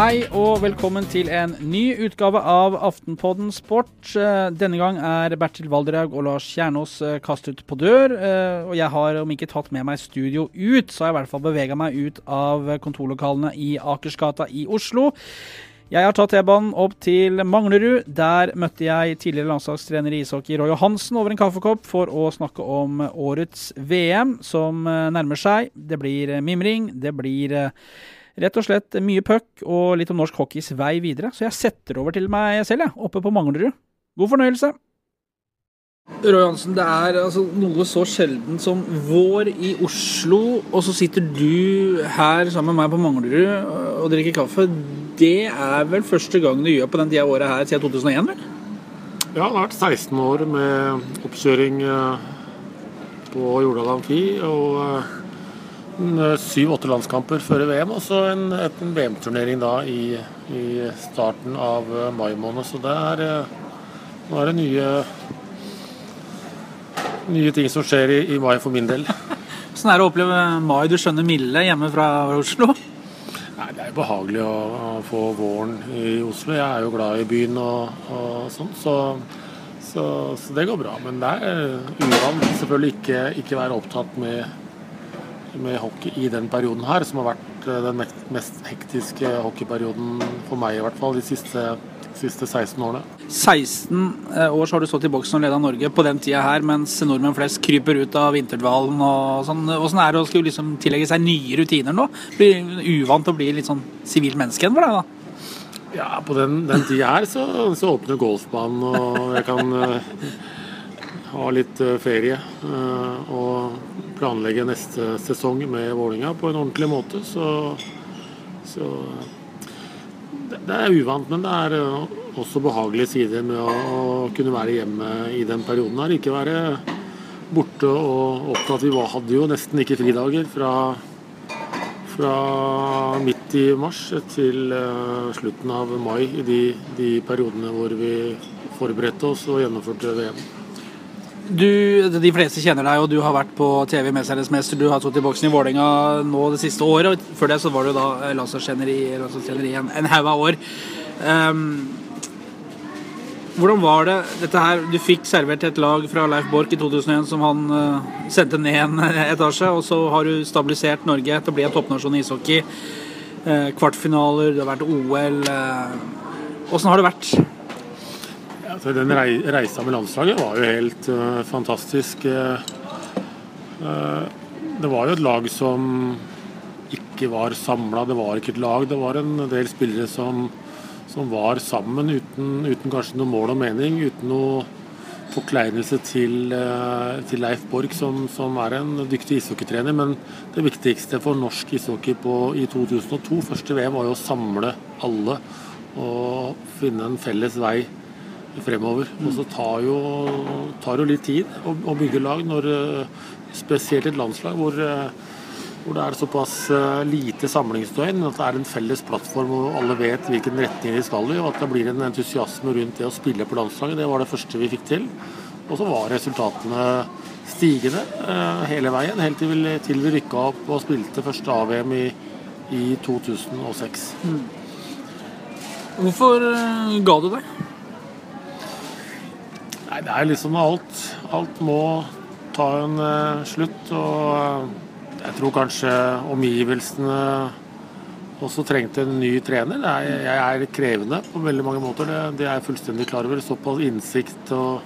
Hei og velkommen til en ny utgave av Aftenpodden Sport. Eh, denne gang er Bertil Valderhaug og Lars Kjernås eh, kastet på dør. eh, Og jeg har om ikke tatt med meg studio ut, så har jeg i hvert fall bevega meg ut av kontorlokalene i Akersgata i Oslo. Jeg har tatt T-banen opp til Manglerud. Der møtte jeg tidligere landslagstrener i ishockey Roy Johansen over en kaffekopp for å snakke om årets VM som nærmer seg. Det blir mimring, det blir rett og slett mye puck og litt om norsk hockeys vei videre. Så jeg setter over til meg selv, jeg, oppe på Manglerud. God fornøyelse. Roy Hansen, det er altså noe så sjelden som vår i Oslo, og så sitter du her sammen med meg på Manglerud og drikker kaffe. Det er vel første gang du gjør på den tida av året her siden 2001, vel? Ja, det har vært 16 år med oppkjøring eh, på Jordal Amfi. Og eh, syv-åtte landskamper før VM, og så en, en VM-turnering da i, i, starten av eh, mai måned. Så det er, nå er det nye, nye ting som skjer i, i mai for min del. Sånn er det å oppleve mai, du skjønner milde, hjemme fra Oslo? Nei, Det er jo behagelig å, å, få våren i Oslo. Jeg er jo glad i byen og, og sånn, så, så, så, det går bra. Men det er uvant selvfølgelig ikke, ikke være opptatt med, med, hockey i den perioden her, som har vært den mest hektiske hockeyperioden for meg i hvert fall de siste, siste 16 årene. 16 år så har du stått i boksen og leda Norge på den tida her, mens nordmenn flest kryper ut av vinterdvalen og sånn. Åssen er det å skulle liksom tillegge seg nye rutiner nå? Blir uvant å bli litt sånn sivilt menneske igjen for deg, da? Ja, på den, den tida her så, så, åpner golfbanen, og jeg kan uh, ha litt uh, ferie. Uh, og planlegge neste sesong med Vålinga på en ordentlig måte. Så, så det, er uvant, men det er også behagelige sider med å, kunne være hjemme i den perioden her. Ikke være borte og opptatt. Vi hadde jo nesten ikke fridager fra, fra midt i mars til slutten av mai i de, de, periodene hvor vi forberedte oss og gjennomførte VM. Du, de fleste kjenner deg, og du har vært på TV 'Mesternes mester'. Du har stått i boksen i Vålerenga nå det siste året. og Før det så var du da landslagstrener i, i en, en haug av år. Um, hvordan var det dette her? Du fikk servert et lag fra Leif Borch i 2001 som han uh, sendte ned en etasje, og så har du stabilisert Norge til å bli en toppnasjon i ishockey. Uh, kvartfinaler, det har vært OL. Åssen uh, har det vært? Ja, den reisa med landslaget var jo helt fantastisk. det var jo et lag som ikke var samla, det var ikke et lag. Det var en del spillere som som var sammen uten, uten, kanskje noe mål og mening, uten noe forkleinelse til, til Leif Borg, som, som, er en dyktig ishockeytrener. Men det viktigste for norsk ishockey på, i 2002, første VM, var jo å samle alle og finne en felles vei fremover. Og så tar jo, tar jo litt tid å, å, bygge lag, når, spesielt et landslag hvor hvor det er såpass eh, lite samlingsdøgn at det er en felles plattform hvor alle vet hvilken retning de skal i, og at det blir en entusiasme rundt det å spille på landslaget. Det var det første vi fikk til. Og så var resultatene stigende eh, hele veien, helt til vi, til rykka opp og spilte første AVM i, i 2006. Mm. Hvorfor ga du deg? Nei, det er liksom alt. Alt må ta en uh, slutt. og jeg tror kanskje omgivelsene også trengte en ny trener. Er, jeg er krevende på veldig mange måter, det, det, er jeg fullstendig klar over. Såpass innsikt og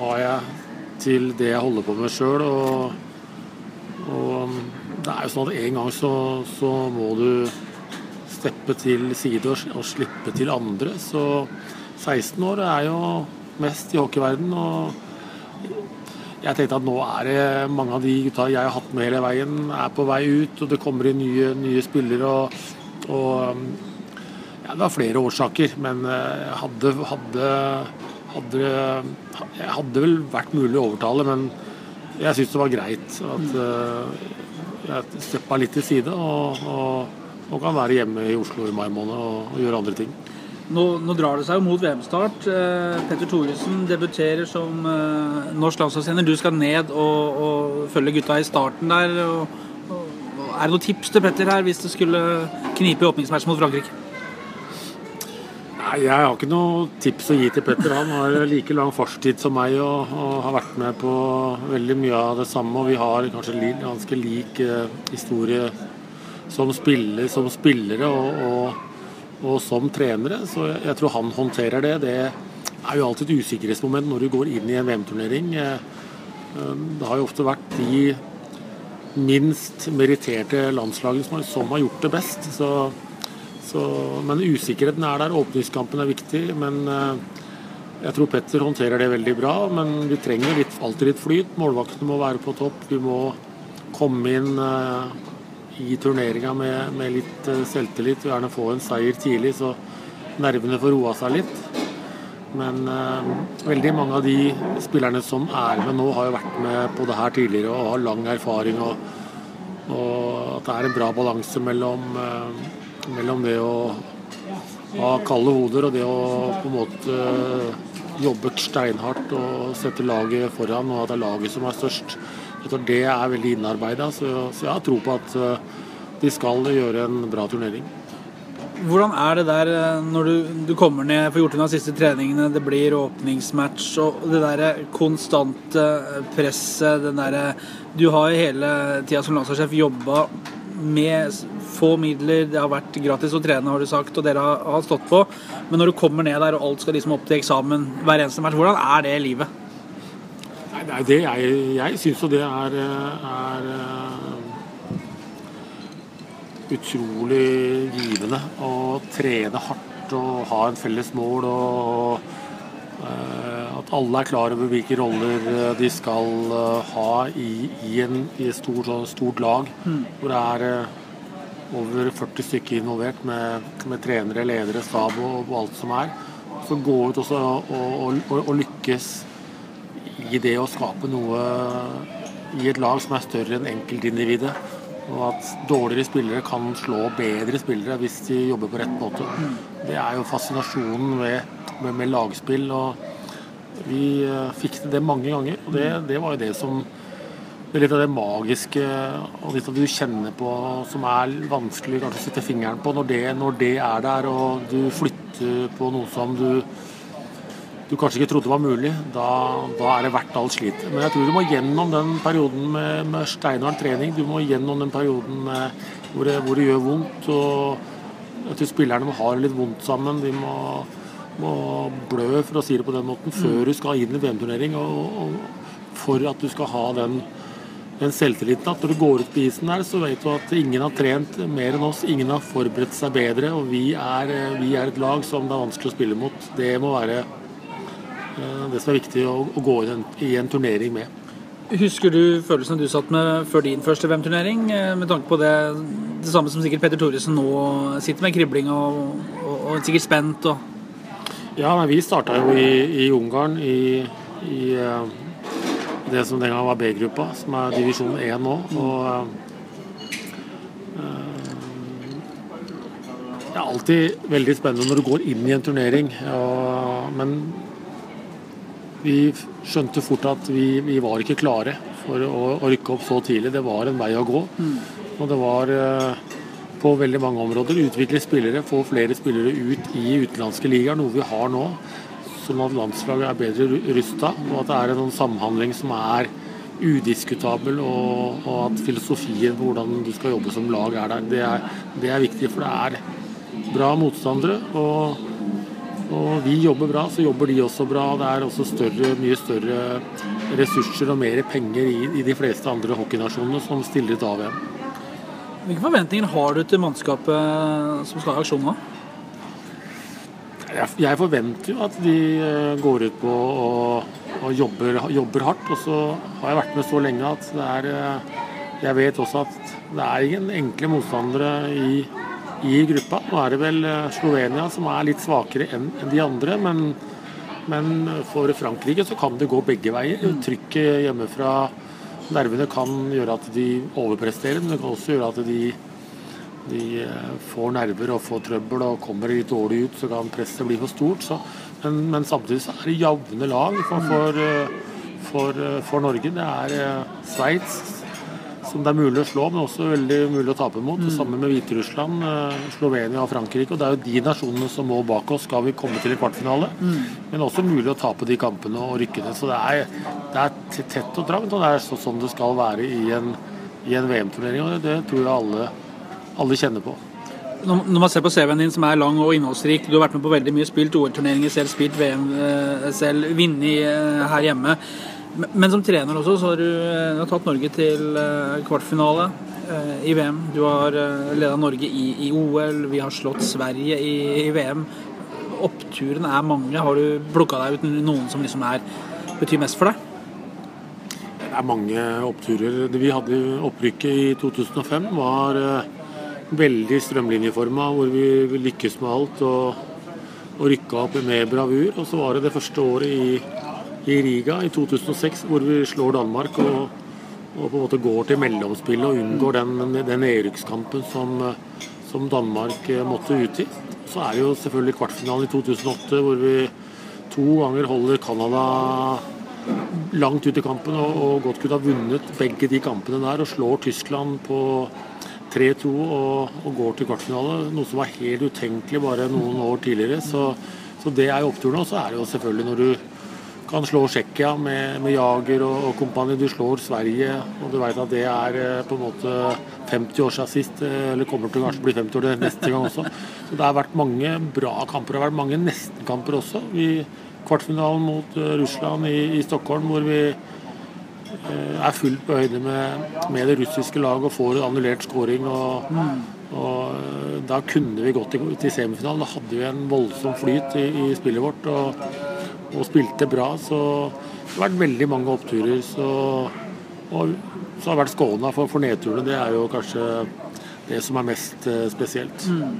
har jeg til det jeg holder på med sjøl. Og, og, det er jo sånn at en gang så, så må du steppe til side og, og, slippe til andre. Så 16 år er jo mest i hockeyverden. og jeg tenkte at nå er det mange av de gutta jeg har hatt med hele veien, er på vei ut, og det kommer inn nye, nye spillere. og, og ja, Det var flere årsaker, men eh, hadde, hadde, hadde, jeg hadde vel vært mulig å overtale, men jeg syns det var greit at jeg steppa litt til side og, og, og, kan være hjemme i Oslo i mai måned og, og gjøre andre ting. Nå, nå, drar det seg jo mot VM-start. Eh, Petter Thoresen debuterer som eh, norsk landslagstrener. Du skal ned og, og, følge gutta i starten der. Og, og, Er det noen tips til Petter her hvis det skulle knipe i åpningsmatchen mot Frankrike? Nei, Jeg har ikke noe tips å gi til Petter. Han har like lang fartstid som meg og, har vært med på veldig mye av det samme. Og vi har kanskje ganske lik eh, historie som, spiller, som spillere og, og, som trenere. Så jeg, tror han håndterer det. Det er jo alltid et usikkerhetsmoment når du går inn i en VM-turnering. Eh, eh, det har jo ofte vært de minst meritterte landslagene som, har gjort det best. Så så, men usikkerheten er der. Åpningskampen er viktig. Men eh, jeg tror Petter håndterer det veldig bra. Men vi trenger litt, alltid litt flyt. Målvaktene må være på topp. Vi må komme inn i turneringa med, med, litt uh, selvtillit og gjerne få en seier tidlig, så nervene får roa seg litt. Men eh, veldig mange av de spillerne som er med nå, har jo vært med på det her tidligere og har lang erfaring. Og, og at det er en bra balanse mellom mellom det å ha kalde hoder og det å på en måte jobbe steinhardt og sette laget foran, og at det er laget som er størst. Jeg tror Det er veldig innarbeida, så, så jeg har tro på at eh, de skal gjøre en bra turnering. Hvordan er det der eh, når du, du kommer ned, får gjort unna siste treningene, det blir åpningsmatch og det der konstante presset, den derre Du har jo hele tida som landslagssjef jobba med få midler, det har vært gratis å trene, har du sagt, og dere har, har, stått på. Men når du kommer ned der og alt skal liksom opp til eksamen hver eneste match, hvordan er det livet? Nei, det jeg, jeg syns jo det er, er utrolig givende å trene hardt og ha en felles mål. og at alle er klar over hvilke roller de skal ha i, i, en, i et stort, stort lag. Mm. Hvor det er over 40 stykker involvert med, med trenere, ledere, stab og, og, alt som er. Så gå ut også og, og, og, lykkes i det å skape noe i et lag som er større enn enkeltindividet. Og at dårligere spillere kan slå bedre spillere hvis de jobber på rett måte. Det er jo fascinasjonen med, med, med lagspill. og Vi eh, fikk til det mange ganger. og det, det var jo det som det er litt av det magiske og litt av det du kjenner på som er vanskelig kanskje å sette fingeren på. Når det, når det, er der og du flytter på noe som du, du kanskje ikke trodde var mulig, da, da er det verdt all slitet. Men jeg tror du må gjennom den perioden med, med steinhard trening. Du må gjennom den perioden med, hvor, det, hvor, det, gjør vondt. og Jeg tror spillerne må ha det litt vondt sammen. De må, må blø, for å si det på den måten, før du skal inn i VM-turnering. og, og for at du skal ha den den selvtilliten at når du går ut på isen der, så vet du at ingen har trent mer enn oss. Ingen har forberedt seg bedre, og vi er, vi er et lag som det er vanskelig å spille mot. Det må være det som er viktig å, å gå i en, i en, turnering med. Husker du følelsen du satt med før din første VM-turnering, eh, med tanke på det, det samme som sikkert Petter Thoresen nå sitter med, kribling og, og, og sikkert spent? Og ja, men vi starta jo i, i Ungarn i, i uh, det som den gang var B-gruppa, som er divisjon 1 nå. Og Det er alltid veldig spennende når du går inn i en turnering. Og, men vi skjønte fort at vi, vi, var ikke klare for å, å, rykke opp så tidlig. Det var en vei å gå. Mm. Og det var uh, på veldig mange områder. Utvikle spillere, få flere spillere ut i utenlandske ligaer, noe vi har nå sånn at landslaget er bedre rusta, og at det er en samhandling som er udiskutabel, og, og, at filosofien på hvordan du skal jobbe som lag er der. Det er, det er viktig, for det er bra motstandere. og og vi jobber bra, så jobber de også bra. Det er også større, mye større ressurser og mer penger i, i de fleste andre hockeynasjonene som stiller til AVM. Hvilke forventninger har du til mannskapet som skal i aksjon nå? Jeg forventer jo at de eh, går ut på og, og jobber, jobber, hardt. Og så har jeg vært med så lenge at det er eh, Jeg vet også at det er ingen enkle motstandere i, i gruppa. Nå er det vel eh, Slovenia som er litt svakere enn de andre, men, men for Frankrike så kan det gå begge veier. Trykket hjemmefra, nervene kan gjøre at de overpresterer, men det kan også gjøre at de de eh, får nerver og får trøbbel og kommer litt dårlig ut, så kan presset bli for stort. Så, men, men, samtidig så er det jevne lag for, for, eh, for, for, Norge. Det er Sveits, som det er mulig å slå, men også veldig mulig å tape mot. Mm. Sammen med Hviterussland, eh, Slovenia og Frankrike. og Det er jo de nasjonene som må bak oss skal vi komme til i kvartfinale. Mm. Men også mulig å tape de kampene og rykke ned. Så det er, det er tett og trangt, og det er sånn det skal være i en, en VM-turnering. og det, tror jeg alle, alle kjenner på. Når man ser på CV-en din, som er lang og innholdsrik, du har vært med på veldig mye, spilt OL-turneringer selv, spilt VM eh, selv, vunnet eh, her hjemme. Men som trener også, så har du, eh, du har tatt Norge til kvartfinale i VM. Du har leda Norge i, i, OL, vi har slått Sverige i, i VM. Oppturene er mange. Har du plukka deg ut noen som liksom er, betyr mest for deg? Det er mange oppturer. Vi hadde opprykket i 2005, var veldig strømlinjeforma, hvor vi lykkes med alt og, og rykka opp med bravur. Og så var det det første året i, i Riga i 2006 hvor vi slår Danmark og, og, på en måte går til mellomspillet og unngår den, den nedrykkskampen som, som, Danmark måtte ut i. Så er det jo selvfølgelig kvartfinalen i 2008 hvor vi to ganger holder Canada langt ut i kampen og, og godt kunne ha vunnet begge de kampene der og slår Tyskland på 3-2 og, og, går til kvartfinale. Noe som var helt utenkelig bare noen år tidligere. Så, så det er jo oppturen. Og så er det jo selvfølgelig når du kan slå Tsjekkia med, med, Jager og, og kompani. Du slår Sverige, og du vet at det er eh, på en måte 50 år siden sist. Eh, eller kommer til å bli 50 år neste gang også. Så det har vært mange bra kamper. Det har vært mange nestenkamper også. Vi, kvartfinalen mot uh, Russland i, i Stockholm hvor vi Eh, er fullt på høyde med, med, det russiske laget og får en annullert scoring. Og, og, eh, da kunne vi gått til semifinalen. Da hadde vi en voldsom flyt i, i spillet vårt og, og, spilte bra. Så det har vært veldig mange oppturer. Så, og så har jeg vært skåna for, for nedturene. Det er jo kanskje det som er mest uh, spesielt. Mm.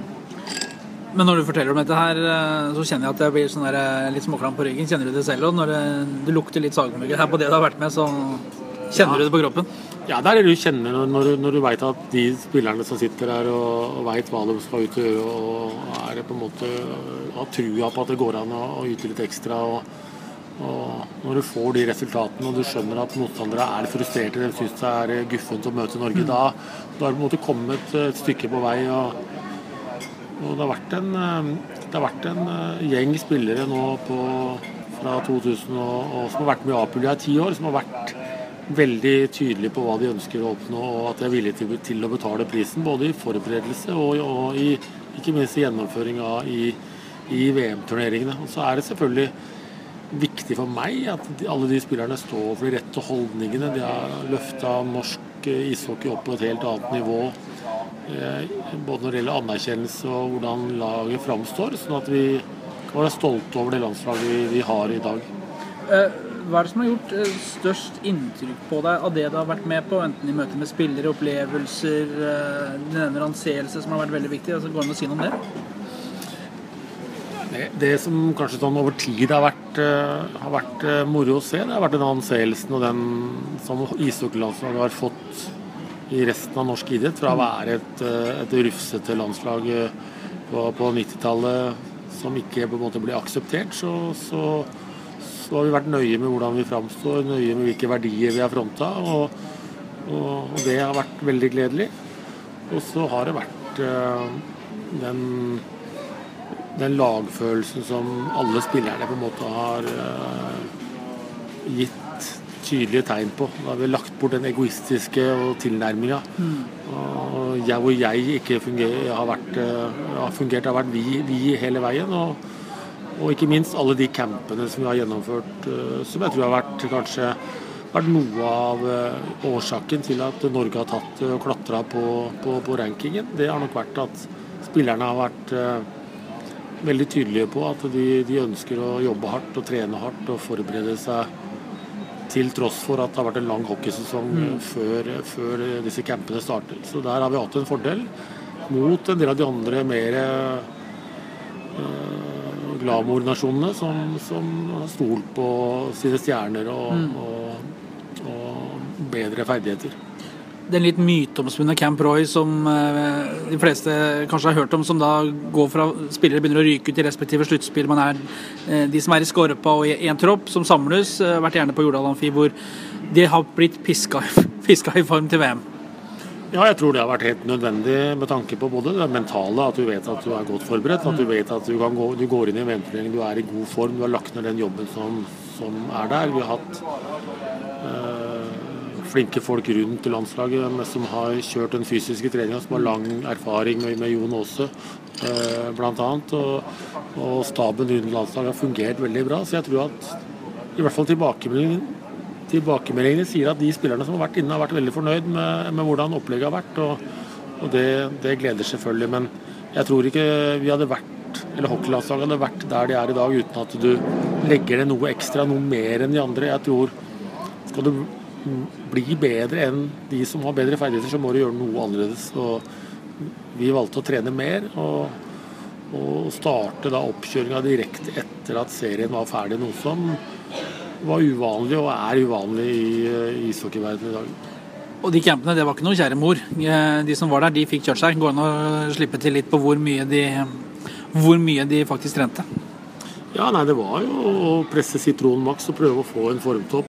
Men når du forteller om dette her, så kjenner jeg at jeg blir sånn der, litt småklam på ryggen. Kjenner du det selv òg? Når det, det, lukter litt sagmugg her på det du har vært med, så Kjenner du det på kroppen? Ja, det er det du kjenner når, når du veit at de spillerne som sitter her og, og veit hva de skal ut og gjøre, og er på en måte har trua på at det går an å, å yte litt ekstra. Og, og når du får de resultatene og du skjønner at motstandere er frustrerte, de syns det er guffent å møte Norge, mm. da, da har du på en måte kommet et stykke på vei. og, og det har vært en, det har vært en eh, gjeng spillere nå på, fra 2000 og, og, som har vært med i Apulia i ti år, som har vært veldig tydelige på hva de ønsker å oppnå, og at de er villige til, å betale prisen. Både i forberedelse og, og i, ikke minst i gjennomføringa i, i VM-turneringene. Og Så er det selvfølgelig viktig for meg at alle de spillerne står for de rette holdningene. De har løfta norsk ishockey opp på et helt annet nivå. Eh, både når det gjelder anerkjennelse og hvordan laget framstår, sånn at vi kan være stolte over det landslaget vi, har i dag. Hva er det som har gjort eh, størst inntrykk på deg av det du har vært med på? Enten i møte med spillere, opplevelser, den denne anseelse som har vært veldig viktig. Altså, går det an å si noe om det? Det, det som kanskje sånn over tid har vært, uh, har vært moro å se, det har vært den anseelsen og den som ishockeylandslaget har fått i resten av norsk idrett. Fra å være et, et rufsete landslag på, på 90-tallet som ikke på en måte blir akseptert, så, så så har vi vært nøye med hvordan vi framstår, nøye med hvilke verdier vi har fronta. Og, og, og, det har vært veldig gledelig. Og så har det vært øh, den, den, lagfølelsen som alle spillerne på en måte har øh, gitt tydelige tegn på. Da har vi lagt bort den egoistiske tilnærminga. Mm. Og jeg, hvor jeg ikke funger, har, vært, uh, har fungert, har vært vi, vi hele veien. og og ikke minst alle de campene som vi har gjennomført, eh, som jeg tror har vært kanskje vært noe av eh, årsaken til at Norge har tatt og klatra på, på, på, rankingen. Det har nok vært at spillerne har vært eh, veldig tydelige på at de, de, ønsker å jobbe hardt og trene hardt og forberede seg til tross for at det har vært en lang hockeysesong mm. før, før, disse campene starter. Så der har vi hatt en fordel mot en del av de andre mer glamour-nasjonene som, som, har stolt på sine stjerner og, mm. og, og, bedre ferdigheter. Den litt myteomspunne Camp Roy som eh, de fleste kanskje har hørt om, som da går fra spillere begynner å ryke ut i respektive sluttspill. Man er eh, de som er i Skorpa og i én tropp, som samles, eh, vært gjerne på Jordal Amfi, hvor de har blitt piska, piska i form til VM. Ja, jeg tror det har vært helt nødvendig med tanke på både det mentale, at du vet at du er godt forberedt. At du vet at du, gå, du går inn i VM-turneringen, du er i god form, du har lagt ned den jobben som, som er der. Vi har hatt øh, flinke folk rundt i landslaget som har kjørt den fysiske treninga, som har lang erfaring med, med Jon Aase øh, bl.a. Og, og staben rundt landslaget har fungert veldig bra. Så jeg tror at i hvert fall tilbakemeldingen tilbakemeldingene sier at de spillerne som har vært inne, har vært veldig fornøyd med, med hvordan opplegget har vært. Og, og det, det, gleder selvfølgelig. Men jeg tror ikke vi hadde vært, eller hockeylandslaget hadde vært der de er i dag uten at du legger ned noe ekstra, noe mer enn de andre. Jeg tror skal du bli bedre enn de som har bedre ferdigheter, så må du gjøre noe annerledes. Og vi valgte å trene mer. og og starte da oppkjøringa direkte etter at serien var ferdig, noe som var uvanlig og er uvanlig i uh, ishockeyverdenen i dag. Og de campene, det var ikke noe kjære mor. Eh, de som var der, de fikk kjørt seg. Går an å slippe til litt på hvor mye de, hvor mye de faktisk trente? Ja, nei, det var jo å presse sitronen maks og prøve å få en formtopp.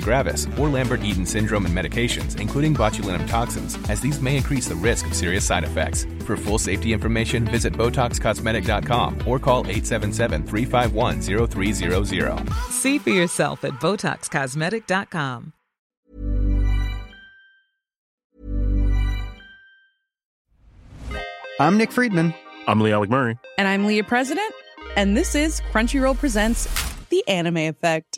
gravis, or Lambert-Eaton syndrome and medications, including botulinum toxins, as these may increase the risk of serious side effects. For full safety information, visit BotoxCosmetic.com or call 877-351-0300. See for yourself at BotoxCosmetic.com. I'm Nick Friedman. I'm Lee Alec Murray. And I'm Leah President. And this is Crunchyroll Presents The Anime Effect.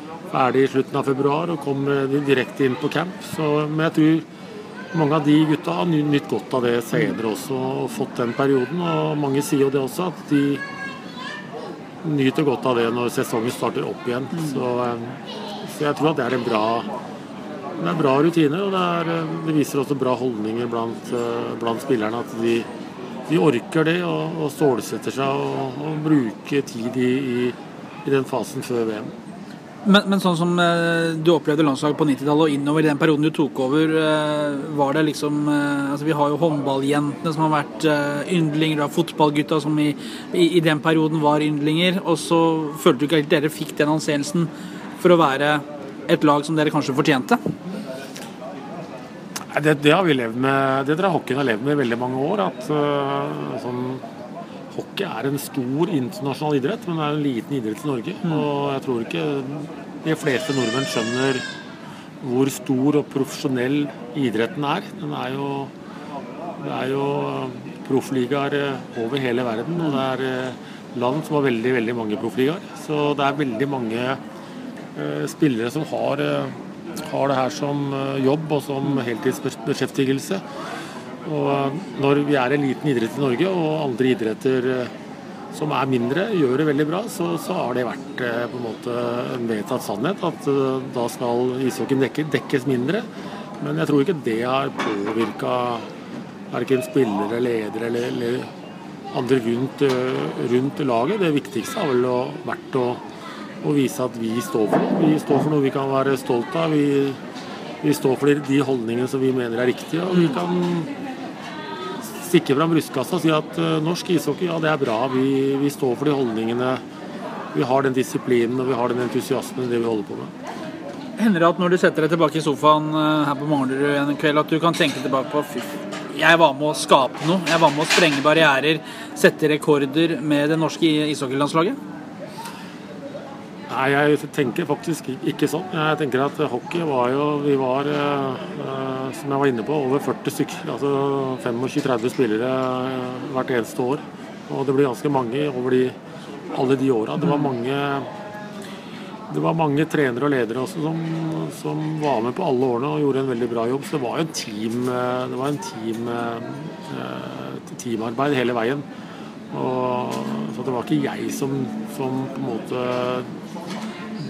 ferdig i slutten av februar og kom direkte inn på camp. Så, men jeg tror mange av de gutta har nytt godt av det senere også og fått den perioden. Og mange sier jo det også, at de nyter godt av det når sesongen starter opp igjen. Så, eh, så jeg tror at det er en bra, det er bra rutine, og det, er, eh, det, viser også bra holdninger blant, eh, blant spillerne. At de, de, orker det og, og stålsetter seg og, og bruker tid i, i, i den fasen før VM. Men, men, sånn som eh, du opplevde landslaget på 90-tallet og innover i den perioden du tok over, eh, var det liksom eh, altså Vi har jo håndballjentene som har vært eh, yndlinger, du har fotballgutta som i, i, i, den perioden var yndlinger. Og så følte du ikke at dere fikk den anseelsen for å være et lag som dere kanskje fortjente? Det, det har vi levd med, det tror jeg hockeyen har levd med i veldig mange år. at uh, sånn Hockey er en stor internasjonal idrett, men det er en liten idrett i Norge. Mm. Og jeg tror ikke de fleste nordmenn skjønner hvor stor og profesjonell idretten er. Den er jo, det er jo proffligaer over hele verden, og det er eh, land som har veldig veldig mange proffligaer. Så det er veldig mange eh, spillere som har, eh, har det her som eh, jobb og som heltidsbeskjeftigelse. Og når vi er en liten idrett i Norge, og andre idretter eh, som er mindre, gjør det veldig bra, så, så har det vært eh, på en måte en vedtatt sannhet at eh, da skal ishockeyen dekke, dekkes mindre. Men jeg tror ikke det har påvirka verken spillere, ledere eller, eller andre rundt, eh, rundt laget. Det viktigste har vel vært å, å vise at vi står for noe. Vi står for noe vi kan være stolt av. Vi, vi står for de- de holdningene som vi mener er riktige. og vi kan stikke fram brystkassa og si at eh, norsk ishockey, ja det er bra. Vi, vi står for de holdningene. Vi har den disiplinen og vi har den entusiasmen i det vi holder på med. Hender det at når du setter deg tilbake i sofaen eh, her på Manglerud en kveld, at du kan tenke tilbake på fy, jeg var med å skape noe. Jeg var med å sprenge barrierer, sette rekorder med det norske ishockeylandslaget? Nei, jeg tenker faktisk ikke sånn. Jeg tenker at hockey var jo Vi var, eh, eh, som jeg var inne på, over 40 stykker. Altså 25-30 spillere eh, hvert eneste år. Og det blir ganske mange over de, alle de åra. Det var mange det var mange trenere og ledere også som, som var med på alle årene og gjorde en veldig bra jobb. Så det var jo en team, team, teamarbeid hele veien. Og, så det var ikke jeg som, som på en måte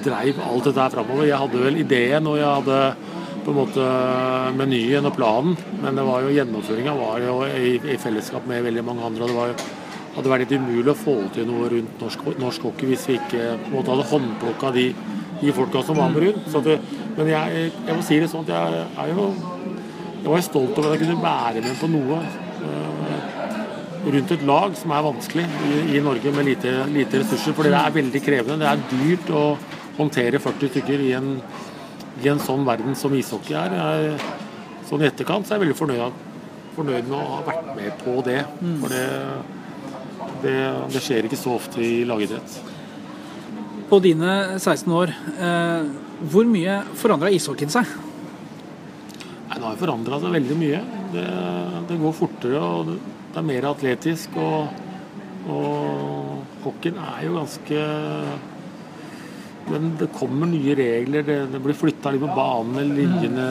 dreiv alt dette her framover. Jeg hadde vel ideen og jeg hadde på en måte menyen og planen, men det var jo gjennomføringa var jo i, i fellesskap med veldig mange andre. og det var jo hadde vært litt umulig å få til noe rundt norsk, norsk hockey hvis vi ikke på en måte hadde håndplukka de, de folka som var med rundt. Det, men jeg, jeg må si det sånn at jeg er jo jeg var jo stolt over at jeg kunne være med på noe eh, rundt et lag som er vanskelig i, i Norge med lite, lite ressurser. For det er veldig krevende. Det er dyrt å håndtere 40 stykker i en, i en sånn verden som ishockey er. Jeg, sånn i etterkant så er jeg veldig fornøyd, fornøyd med å ha vært med på det. For det, det, det skjer ikke så ofte i lagidrett. På dine 16 år, eh, hvor mye forandra ishockeyen seg? Nei, Det har forandra seg veldig mye. Det, det går fortere og det, er mer atletisk. Og, og hockeyen er jo ganske det kommer nye regler, det, det blir flytta litt på banen, linjene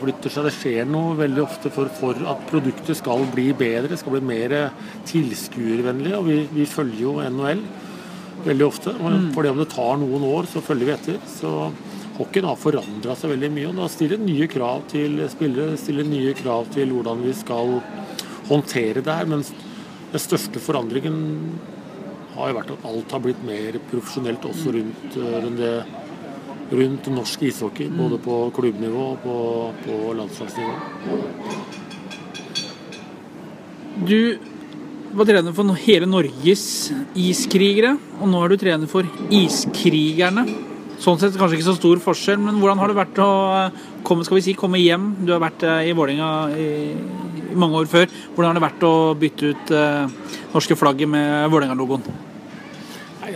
flytter seg. Det skjer noe veldig ofte for, for at produktet skal bli bedre, skal bli mer tilskuervennlig. Og vi, vi følger jo NHL veldig ofte. Og for det om det tar noen år, så følger vi etter. Så hockeyen har forandra seg veldig mye. Og da stiller nye krav til spillere, stiller nye krav til hvordan vi skal håndtere det her. Men den største forandringen har jo vært at alt har blitt mer profesjonelt også rundt, eh, rundt, rundt norsk ishockey. Både på klubbnivå og på, på landslagsnivå. Du var trener for hele Norges iskrigere, og nå er du trener for Iskrigerne. Sånn sett kanskje ikke så stor forskjell, men hvordan har det vært å eh, komme, skal vi si, komme hjem? Du har vært eh, i Vålerenga i, mange år før. Hvordan har det vært å bytte ut norske flagget med Vålerenga-logoen?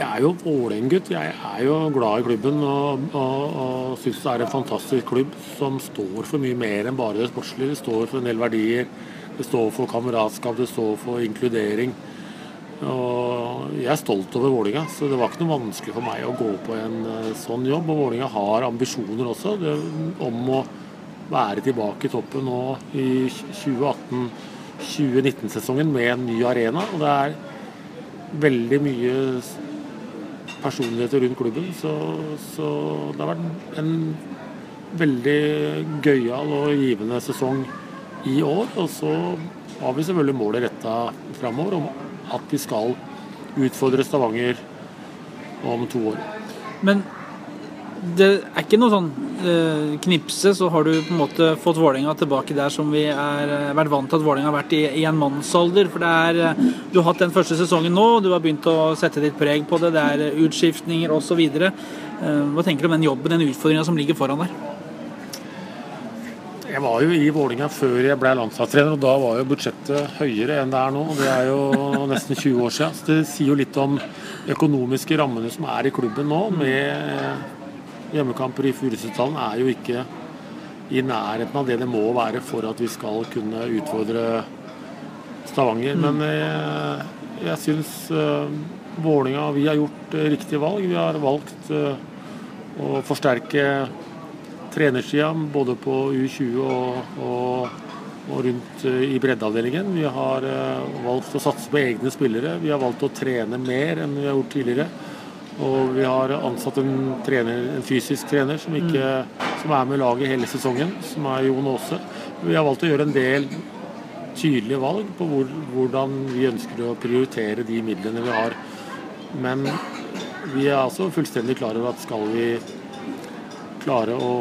Jeg er jo Vålerenga-gutt. Jeg er jo glad i klubben og, og, og syns det er en fantastisk klubb som står for mye mer enn bare det sportslige. Det står for en del verdier. Det står for kameratskap, det står for inkludering. Og jeg er stolt over Vålinga, så det var ikke noe vanskelig for meg å gå på en eh, sånn jobb. Og Vålinga har ambisjoner også det, om å være tilbake i toppen nå i 2018-2019-sesongen med en ny arena. Og det er veldig mye personligheter rundt klubben, så, så det har vært en veldig gøyal og givende sesong i år. Og så har vi selvfølgelig målet retta framover om at vi skal utfordre Stavanger om to år. Men det er ikke noe sånn eh, knipse, så har du på en måte fått Vålerenga tilbake der som vi er eh, vært vant til at Vålerenga har vært i, i en mannsalder. For det er eh, Du har hatt den første sesongen nå, du har begynt å sette ditt preg på det. Det er eh, utskiftninger osv. Eh, hva tenker du om den jobben, den utfordringa som ligger foran der? Jeg var jo i Vålinga før jeg ble landslagstrener, og da var jo budsjettet høyere enn det er nå. Det er jo nesten 20 år siden. Så det sier jo litt om økonomiske rammene som er i klubben nå. med Hjemmekamper i Furusetdalen er jo ikke i nærheten av det det må være for at vi skal kunne utfordre Stavanger. Men jeg, jeg syns uh, Vålinga vi har gjort uh, riktig valg. Vi har valgt uh, å forsterke trenersida både på U20 og, og, og rundt uh, i breddeavdelingen. Vi har eh, valgt å satse på egne spillere. Vi har valgt å trene mer enn vi har gjort tidligere. Og vi har ansatt en, trener, en fysisk trener som, ikke, som, er med laget hele sesongen, som er Jon Aase. Vi har valgt å gjøre en del tydelige valg på hvor, hvordan vi ønsker å prioritere de midlene vi har. Men vi er altså fullstendig klar over at skal vi klare å,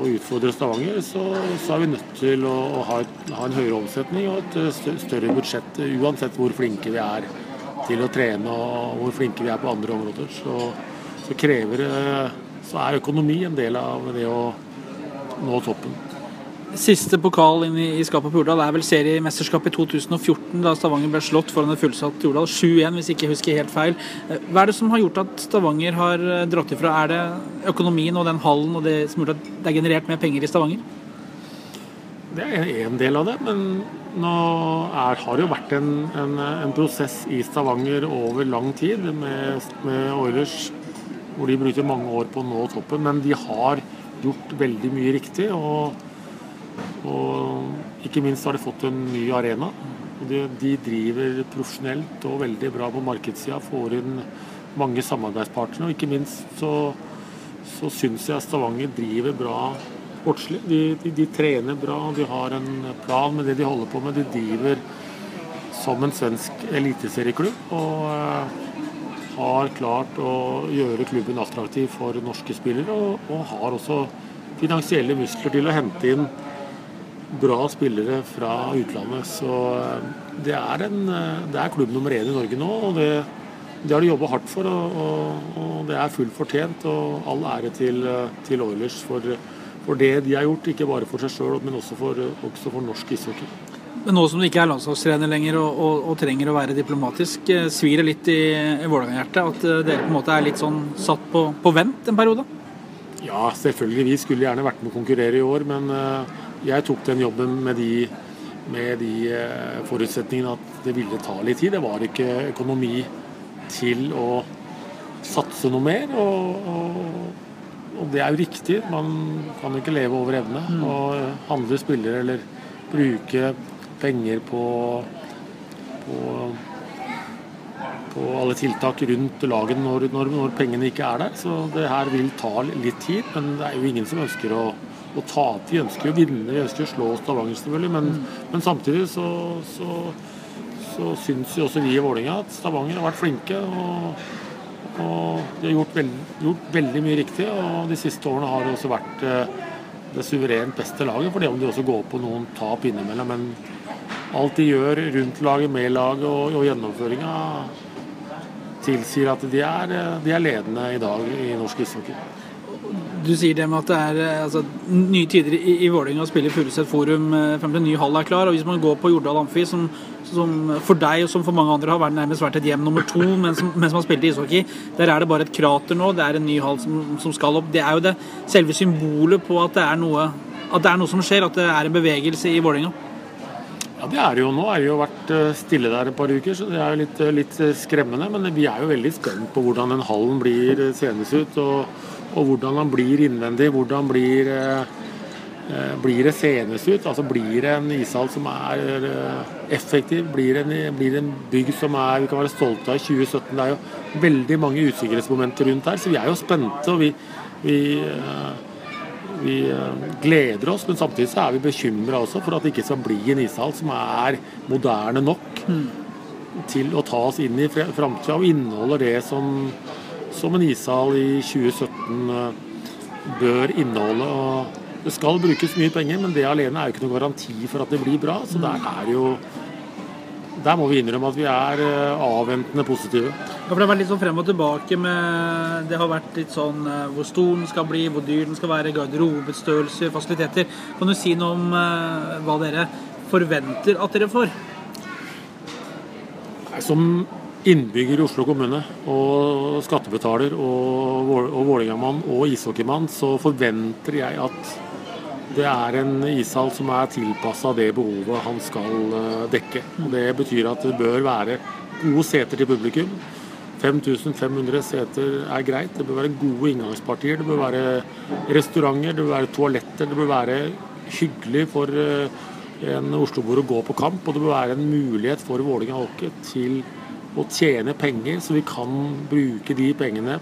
å utfordre Stavanger, så, så, er vi nødt til å, å ha, et, ha, en høyere omsetning og et større budsjett, uansett hvor flinke vi er til å trene og hvor flinke vi er på andre områder. Så, så krever så er økonomi en del av det å nå toppen. Siste pokal inn i skapet på Jordal er vel seriemesterskapet i 2014, da Stavanger ble slått foran et fullsatt Jordal. 7-1, hvis ikke jeg husker helt feil. Hva er det som har gjort at Stavanger har eh, dratt ifra? Er det økonomien og den hallen og det som har gjort at det er generert mer penger i Stavanger? Det er en del av det, men nå er, har det jo vært en, en, en, prosess i Stavanger over lang tid med, med Oilers, hvor de brukte mange år på å nå toppen. Men de har gjort veldig mye riktig. og og ikke minst har de fått en ny arena. De, de driver profesjonelt og veldig bra på markedssida. Får inn mange samarbeidspartnere. Og ikke minst så, så syns jeg Stavanger driver bra sportslig. De, de, de, trener bra, de har en plan med det de holder på med. De driver som en svensk eliteserieklubb. Og uh, har klart å gjøre klubben attraktiv for norske spillere. Og, og har også finansielle muskler til å hente inn bra spillere fra utlandet. Så eh, det er, en, eh, det er klubb nummer én i Norge nå. og det, det har de jobba hardt for, og, og, og, det er fullt fortjent. Og all ære til, eh, til Oilers for, for, det de har gjort, ikke bare for seg sjøl, men også for, også for norsk ishockey. Men nå som du ikke er landslagstrener lenger og, og, og, trenger å være diplomatisk, svir det litt i, i Vålerenga-hjertet at dere på en måte er litt sånn satt på, på vent en periode? Ja, selvfølgelig. Vi skulle gjerne vært med å konkurrere i år, men uh, jeg tok den jobben med de, med de eh, forutsetningene at det ville ta litt tid. Det var ikke økonomi til å satse noe mer. Og, og, og det er jo riktig. Man kan jo ikke leve over evne. Mm. Og handle spillere eller bruke penger på, på, på alle tiltak rundt laget når, når, når, pengene ikke er der. Så det her vil ta litt tid. Men det er jo ingen som ønsker å å til. Vi ønsker å vinne, vi ønsker å slå Stavanger selvfølgelig, men, mm. men samtidig så, så, så syns jo også vi i Vålerenga at Stavanger har vært flinke. og, og de har gjort, veld, gjort, veldig mye riktig, og de siste årene har det også vært eh, det suverent beste laget, fordi om de også går på noen tap innimellom. Men alt de gjør rundt laget, med laget og, og gjennomføringa tilsier at de er, de er ledende i dag i norsk ishockey du sier det med at det er eh, altså, nye tider i, i Vålerenga å spille i Furuset Forum eh, frem til ny hall er klar. og Hvis man går på Jordal Amfi, som, som, for deg og som for mange andre har vært nærmest vært et hjem nummer to mens, mens man spilte ishockey, der er det bare et krater nå. Det er en ny hall som, som, skal opp. Det er jo det selve symbolet på at det er noe, at det er noe som skjer, at det er en bevegelse i Vålerenga. Ja, det er det jo nå. er har jo vært eh, stille der et par uker, så det er jo litt, litt skremmende. Men vi er jo veldig spent på hvordan den hallen blir senest ut. og og hvordan han blir innvendig. Hvordan blir, eh, eh, blir det senes ut? Altså Blir det en ishall som er eh, effektiv? Blir det en, blir det en bygg som er, vi kan være stolte av i 2017? Det er jo veldig mange usikkerhetsmomenter rundt her, så vi er jo spente. og vi, vi vi gleder oss, men samtidig så er vi bekymra også for at det ikke skal bli en ishall som er moderne nok mm. til å ta oss inn i framtida og inneholder det som som en ishall i 2017 eh, bør inneholde. og Det skal brukes mye penger, men det alene er jo ikke noen garanti for at det blir bra. Så der er jo der må vi innrømme at vi er eh, avventende positive. Ja, for Det har vært litt sånn frem og tilbake med Det har vært litt sånn eh, hvor stor den skal bli, hvor dyr den skal være, garderobestørrelser, fasiliteter. Kan du si noe om hva dere forventer at dere får? Som innbygger i Oslo kommune og skattebetaler og, og Vålerenga-mann og ishockeymann, så forventer jeg at det er en ishall som er tilpassa det behovet han skal eh, dekke. Og Det betyr at det bør være gode seter til publikum. 5500 seter er greit. Det bør være gode inngangspartier. Det bør være restauranter, det bør være toaletter. Det bør være hyggelig for eh, en Oslo-bor å gå på kamp. Og det bør være en mulighet for Vålerenga Hockey til å tjene penger, så vi kan bruke de pengene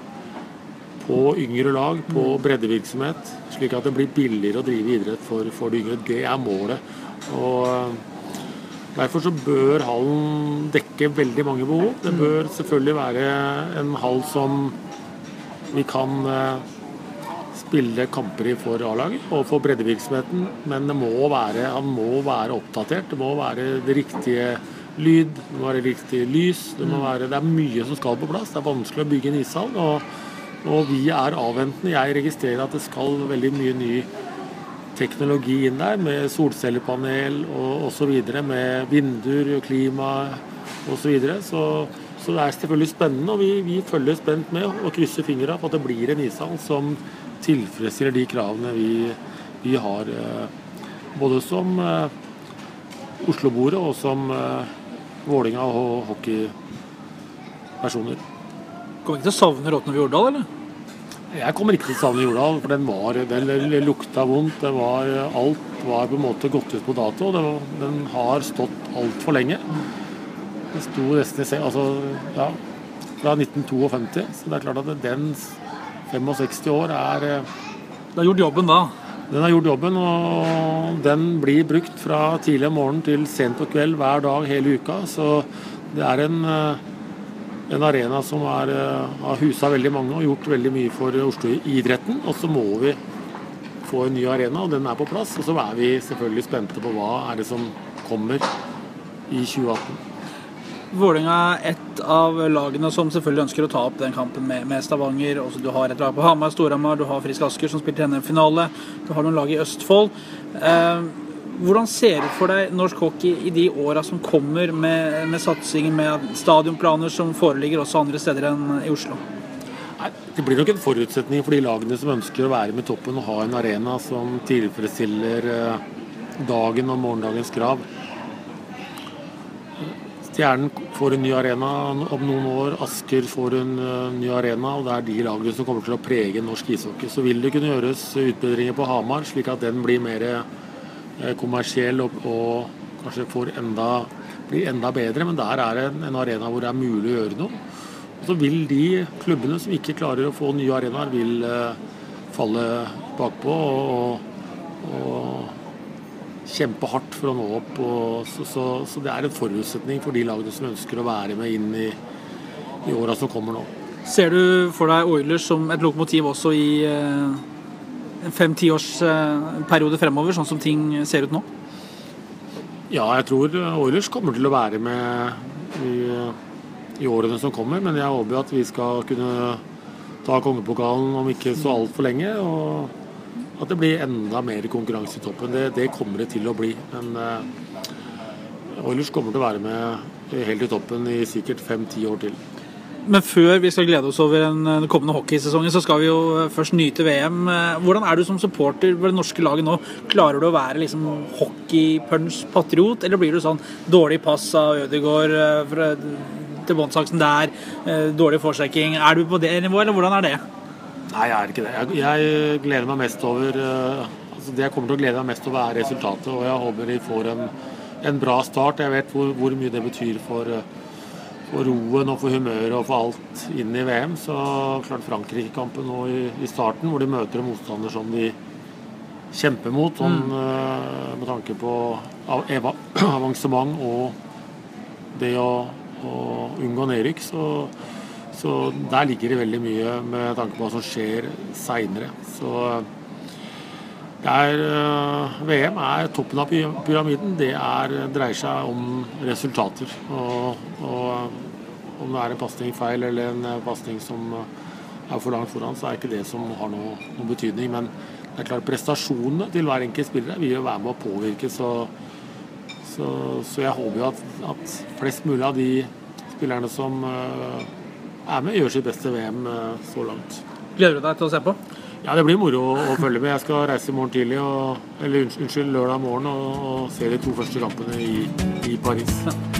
på yngre lag, på breddevirksomhet, slik at det blir billigere å drive idrett for, for de yngre. Det er målet. Og eh, Derfor så bør hallen dekke veldig mange behov. Det bør selvfølgelig være en hall som vi kan eh, spille kamper i for A-laget og for breddevirksomheten, men det må være, han må være oppdatert. Det må være det riktige lyd, det må være riktig lys. Det, må være, det er mye som skal på plass. Det er vanskelig å bygge en ishall. Og, og vi er avventende. Jeg registrerer at det skal veldig mye ny teknologi inn der, med solcellepanel og osv. Med vinduer, og klima osv. Så, videre. så Så det er selvfølgelig spennende, og vi, vi følger spent med og krysser fingra for at det blir en ishall som tilfredsstiller de kravene vi, vi har. Eh, både som eh, Oslo-boere og som eh, Vålinga og hockeypersoner. Kommer ikke til å savne Råtne Jordal, eller? Jeg kommer ikke til å savne Jordal, for den, var, vel lukta vondt. Det var, alt var på en måte gått ut på dato. Var, den har stått altfor lenge. Det sto nesten i altså, ja, fra 1952. Så det er klart at den 65 år er eh, Det har gjort jobben da? Den har gjort jobben, og den blir brukt fra tidlig om morgenen til sent på kveld hver dag hele uka. Så det er en eh, en arena som er, eh, har husa veldig mange og gjort veldig mye for Oslo-idretten. Og så må vi få en ny arena, og den er på plass. Og så er vi selvfølgelig spente på hva er det som kommer i 2018. Vålerenga er et av lagene som selvfølgelig ønsker å ta opp den kampen med, med Stavanger. Også du har et lag på Hamar, Storhamar, du har Frisk Asker som spilte NM-finale. Du har noen lag i Østfold. Eh, hvordan ser du for deg norsk hockey i de åra som kommer, med, med satsing, med stadionplaner som foreligger også andre steder enn i Oslo? Nei, det blir nok en forutsetning for de lagene som ønsker å være med toppen og ha en arena som tilfredsstiller eh, dagen og morgendagens krav. Stjernen får en ny arena om noen år, Asker får en uh, ny arena. og Det er de lagene som kommer til å prege norsk ishockey. Så vil det kunne gjøres utbedringer på Hamar, slik at den blir mer Eh, kommersiell og, og, kanskje enda, blir enda bedre. Men der er det en arena hvor det er mulig å gjøre noe. Og så vil de klubbene som ikke klarer å få nye arenaer, vil uh, falle bakpå og, og, kjempe hardt for å nå opp. Så, så, så, det er en forutsetning for de lagene som ønsker å være med inn i, i åra som kommer nå. Ser du for deg Oilers som et lokomotiv også i uh en fem-tiårsperiode eh, fremover, sånn som ting ser ut nå? Ja, jeg tror Oilers kommer til å være med i, i årene som kommer. Men jeg håper at vi skal kunne ta kongepokalen om ikke så altfor lenge. Og at det blir enda mer konkurranse i toppen. Det, det kommer det til å bli. Men uh, Oilers kommer til å være med helt i toppen i sikkert fem-ti år til. Men før vi skal glede oss over den kommende hockeysesongen, så skal vi jo eh, først nyte VM. Eh, hvordan er du som supporter for det norske laget nå? Klarer du å være liksom hockeypunch-patriot, eller blir du sånn dårlig pass av Ødegaard til båndsaksen der, dårlig forsjekking? Er du på det nivået, eller hvordan er det? Nei, jeg er ikke det. Jeg, jeg gleder meg mest over altså Det jeg kommer til å glede meg mest over, er resultatet. Og jeg håper de får en, en bra start. Jeg vet hvor, hvor mye det betyr for for roen og for humøret og for alt inn i VM. Så klart Frankrike-kampen nå i, i, starten, hvor de møter en motstander som de kjemper mot, sånn, mm. uh, med tanke på avansement og det å, å unngå nedrykk, så, så, der ligger det veldig mye med tanke på hva som skjer seinere. Så er, uh, VM er toppen av pyramiden. Det er, dreier seg om resultater. Og, og, om det er en pasning feil eller en eh, pasning som eh, er for langt foran, så er ikke det som har noe, noen betydning. Men det er klart prestasjonene til hver enkelt spiller vil jo være med å påvirke. Så, så, så jeg håper jo at, at, flest mulig av de spillerne som uh, er med, og gjør sitt beste VM uh, så langt. Gleder du deg til å se på? Ja, det blir moro å følge med. Jeg skal reise i morgen tidlig, og, eller unnskyld, lørdag morgen og, og se de to første kampene i, i Paris.